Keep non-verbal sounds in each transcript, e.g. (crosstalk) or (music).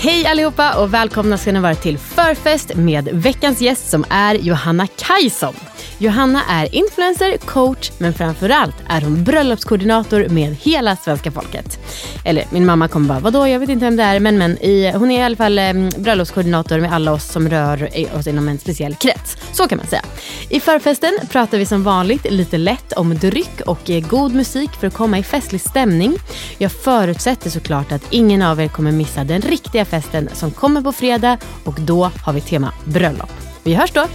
Hej allihopa och välkomna ska ni vara till förfest med veckans gäst som är Johanna Kajson. Johanna är influencer, coach men framförallt är hon bröllopskoordinator med hela svenska folket. Eller min mamma kommer bara, vadå jag vet inte vem det är men men i, hon är i alla fall eh, bröllopskoordinator med alla oss som rör eh, oss inom en speciell krets. Så kan man säga. I förfesten pratar vi som vanligt lite lätt om dryck och eh, god musik för att komma i festlig stämning. Jag förutsätter såklart att ingen av er kommer missa den riktiga festen som kommer på fredag och då har vi tema bröllop. Vi hörs då!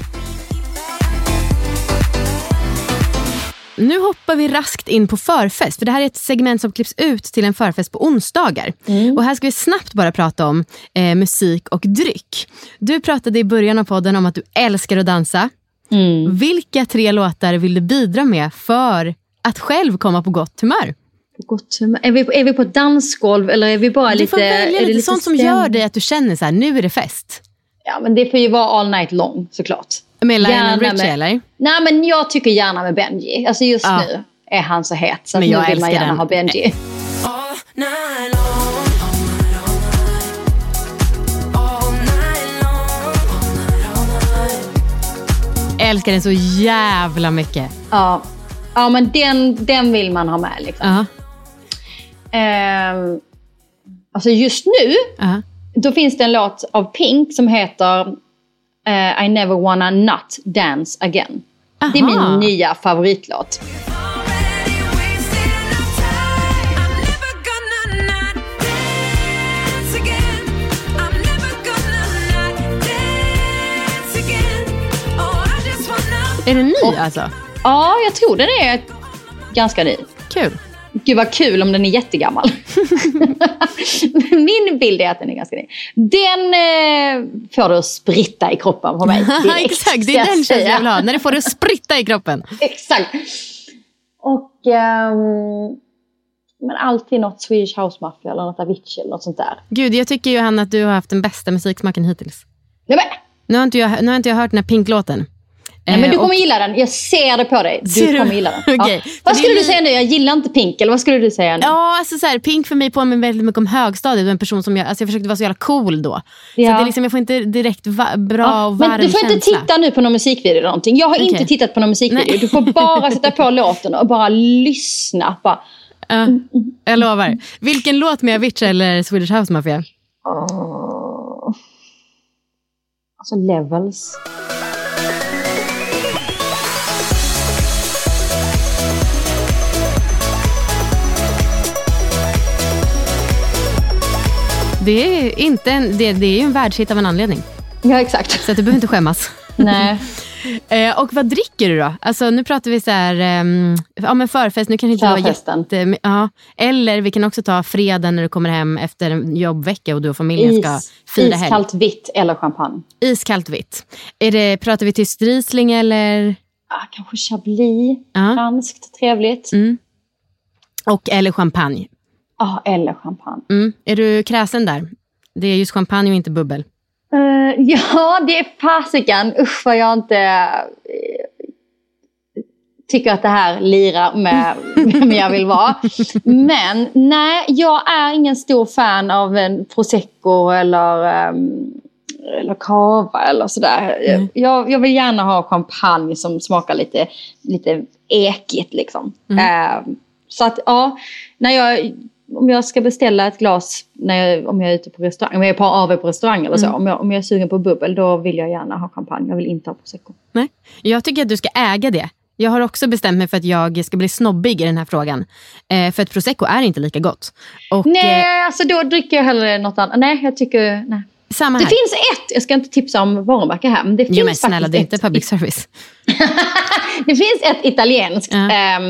Nu hoppar vi raskt in på förfest. För Det här är ett segment som klipps ut till en förfest på onsdagar. Och Här ska vi snabbt bara prata om eh, musik och dryck. Du pratade i början av podden om att du älskar att dansa. Vilka tre låtar vill du bidra med för att själv komma på gott humör? Gott humör. Är vi, är vi på ett dansgolv eller är vi bara Du lite... får välja är det lite, sånt som gör dig att du känner så här, nu är det fest. Ja men det får ju vara all night long såklart. Med Lionel Richie eller? Nej men jag tycker gärna med Benji. Alltså just Ja. nu är han så het så Men nu vill man gärna den. ha Benji. Jag älskar den så jävla mycket. Ja, ja men den, den vill man ha med liksom. Ja, Ehm, alltså just nu, ja. då finns det en låt av Pink som heter eh, I never wanna not dance again. Det är Aha. min nya favoritlåt. Är den ny alltså? Ja, jag tror den är ganska ny. Kul. Gud vad kul om den är jättegammal. (laughs) Min bild är att den är ganska ny. Den eh, får du att spritta i kroppen på mig. (laughs) Exakt, det är den känslan jag vill ha. När det får det att spritta i kroppen. (laughs) Exakt. Och ehm, men alltid något Swedish House Mafia eller något Avicii eller något sånt där. Gud, jag tycker Johanna att du har haft den bästa musiksmaken hittills. Nej, men, Nu har inte jag, nu har inte jag hört den här Pink-låten. Nej, men Eh, du kommer och- gilla den. Jag ser det på dig. Du Ser du? kommer gilla den. (laughs) Okej. Ja. Vad skulle du säga nu? Jag gillar inte Pink. Eller vad skulle du säga nu? Ja, alltså så här, Pink för mig påminner väldigt mycket om högstadiet. En person som jag, alltså jag försökte vara så jävla cool då. Så Ja. att det är liksom, jag får inte direkt va- bra Ja, och varm men du får inte känsla. titta nu på någon musikvideo eller någonting. Jag har Okej. inte tittat på någon musikvideo. Nej. Du får bara (laughs) sätta på låten och bara lyssna. Bara, Ja, jag lovar. Vilken låt med Avicii eller Swedish House Mafia? åh. Alltså levels. Det är, inte en, det, det är ju en världshit av en anledning. Ja, exakt. Så att du behöver inte skämmas. Nej. (laughs) Eh, och vad dricker du då? Alltså, nu pratar vi så här, ehm, ja, men förfest. Nu kan det inte vara jätte, ja. Eller vi kan också ta fredag när du kommer hem efter en jobbvecka och du och familjen ska Is, fira helg. iskallt vitt eller champagne. Iskallt vitt. Är det, pratar vi tyst Riesling eller? Ah, kanske chablis. Franskt, trevligt. Mm. Och eller champagne. Ah, eller champagne. Mm. Är du kräsen där? Det är just champagne och inte bubbel. Eh, ja, det är fasiken. Usch vad jag inte eh, tycker att det här lirar med vem jag vill vara. Men nej, jag är ingen stor fan av en prosecco eller um, eller cava eller sådär. Mm. Jag, jag vill gärna ha champagne som smakar lite, lite ekigt liksom. Mm. Eh, så att ja, när jag, om jag ska beställa ett glas när jag, om jag är ute på restaurang, om jag är på AV på restaurang eller så, Mm. om, jag, om jag är sugen på bubbel då vill jag gärna ha champagne. Jag vill inte ha prosecco. Nej. Jag tycker att du ska äga det. Jag har också bestämt mig för att jag ska bli snobbig i den här frågan. Eh, för att prosecco är inte lika gott. Och, eh, Nej, alltså då dricker jag hellre något annat. Nej, jag tycker... Nej. samma Det här. finns ett, jag ska inte tipsa om varumärke här, men det finns Jo men snälla, det är inte public service. (laughs) Det finns ett italienskt, Ja. ehm,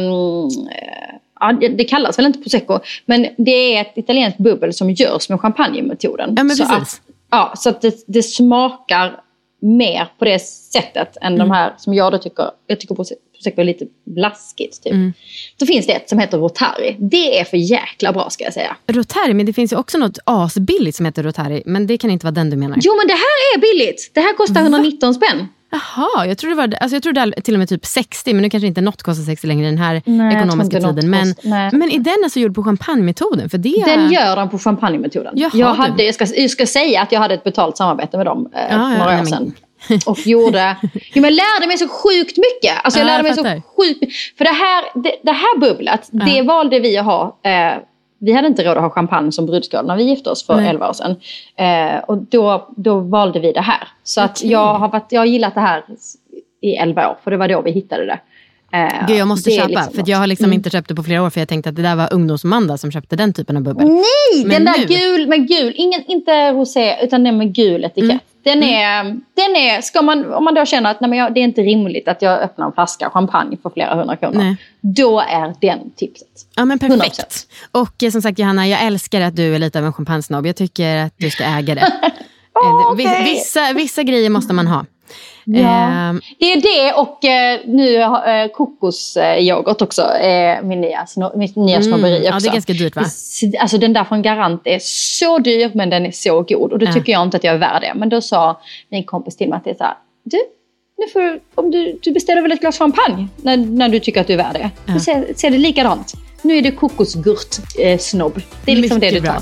ja, det- kallas väl inte prosecco, men det är ett italienskt bubbel som görs med champagnemetoden. Ja, men så precis. Att, ja, så att det, det smakar mer på det sättet än Mm. de här som jag då tycker, jag tycker prose- prosecco är lite blaskigt. Typ. Mm. Då finns det ett som heter Rotari. Det är för jäkla bra ska jag säga. Rotary, men det finns ju också något asbilligt som heter Rotary. Men det kan inte vara den du menar. Jo men det här är billigt. Det här kostar 119 spänn. Jaha, jag trodde det var alltså jag trodde all- till och med typ 60, men nu kanske inte något kostar 60 längre i den här Nej, ekonomiska tror tiden. Men, kost- men är den alltså gjord på champagnemetoden? För det Den gör de på champagnemetoden. Jaha, jag, hade, jag, ska, jag ska säga att jag hade ett betalt samarbete med dem eh, Ja, för ja, några nej, år men- sedan. Och gjorde... Jo, men jag lärde mig så sjukt mycket. Alltså jag Ja, lärde jag mig så sjukt. För det här, det, det här bubblet, det valde vi att ha. Eh, vi hade inte råd att ha champagne som brudskål när vi gifte oss för Nej. 11 år sedan. Eh, och då, då valde vi det här. Så att Okej. jag, har varit, jag har gillat det här i 11 år. För det var då vi hittade det. Eh, Gud, jag måste köpa, liksom för något. jag har liksom inte köpt det på flera år för jag tänkte att det där var ungdomsmanda som köpte den typen av bubbel. Nej, Men den där nu- gul med gul. Ingen, inte rosé, utan den med gul etikett. Mm. Den är, den är ska man, om man då känner att nej, men jag, det är inte rimligt att jag öppnar en flaska champagne för flera hundra kronor. Nej. Då är den tipset. Ja men perfekt. 100%. Och eh, som sagt Johanna, jag älskar att du är lite av en champagnesnobb. Jag tycker att du ska äga det. (laughs) Åh, Eh, okej. vissa, vissa grejer måste man ha. Ja. Ehm, Det är det och eh, nu eh, kokosyoghurt också är min nya, mitt nya Mm, snobberi också. ja, det är ganska dyrt, va? Alltså den där från Garant är så dyr men den är så god och då Ja. tycker jag inte att jag är värd det. Men då sa min kompis till mig att det är så här, du, nu får, om du, du beställer väl ett glas champagne när, när du tycker att du är värd det. Ja. Då ser, ser det likadant. Nu är det kokosgurt eh, snobb. Det är liksom Mycket det du tar. bra.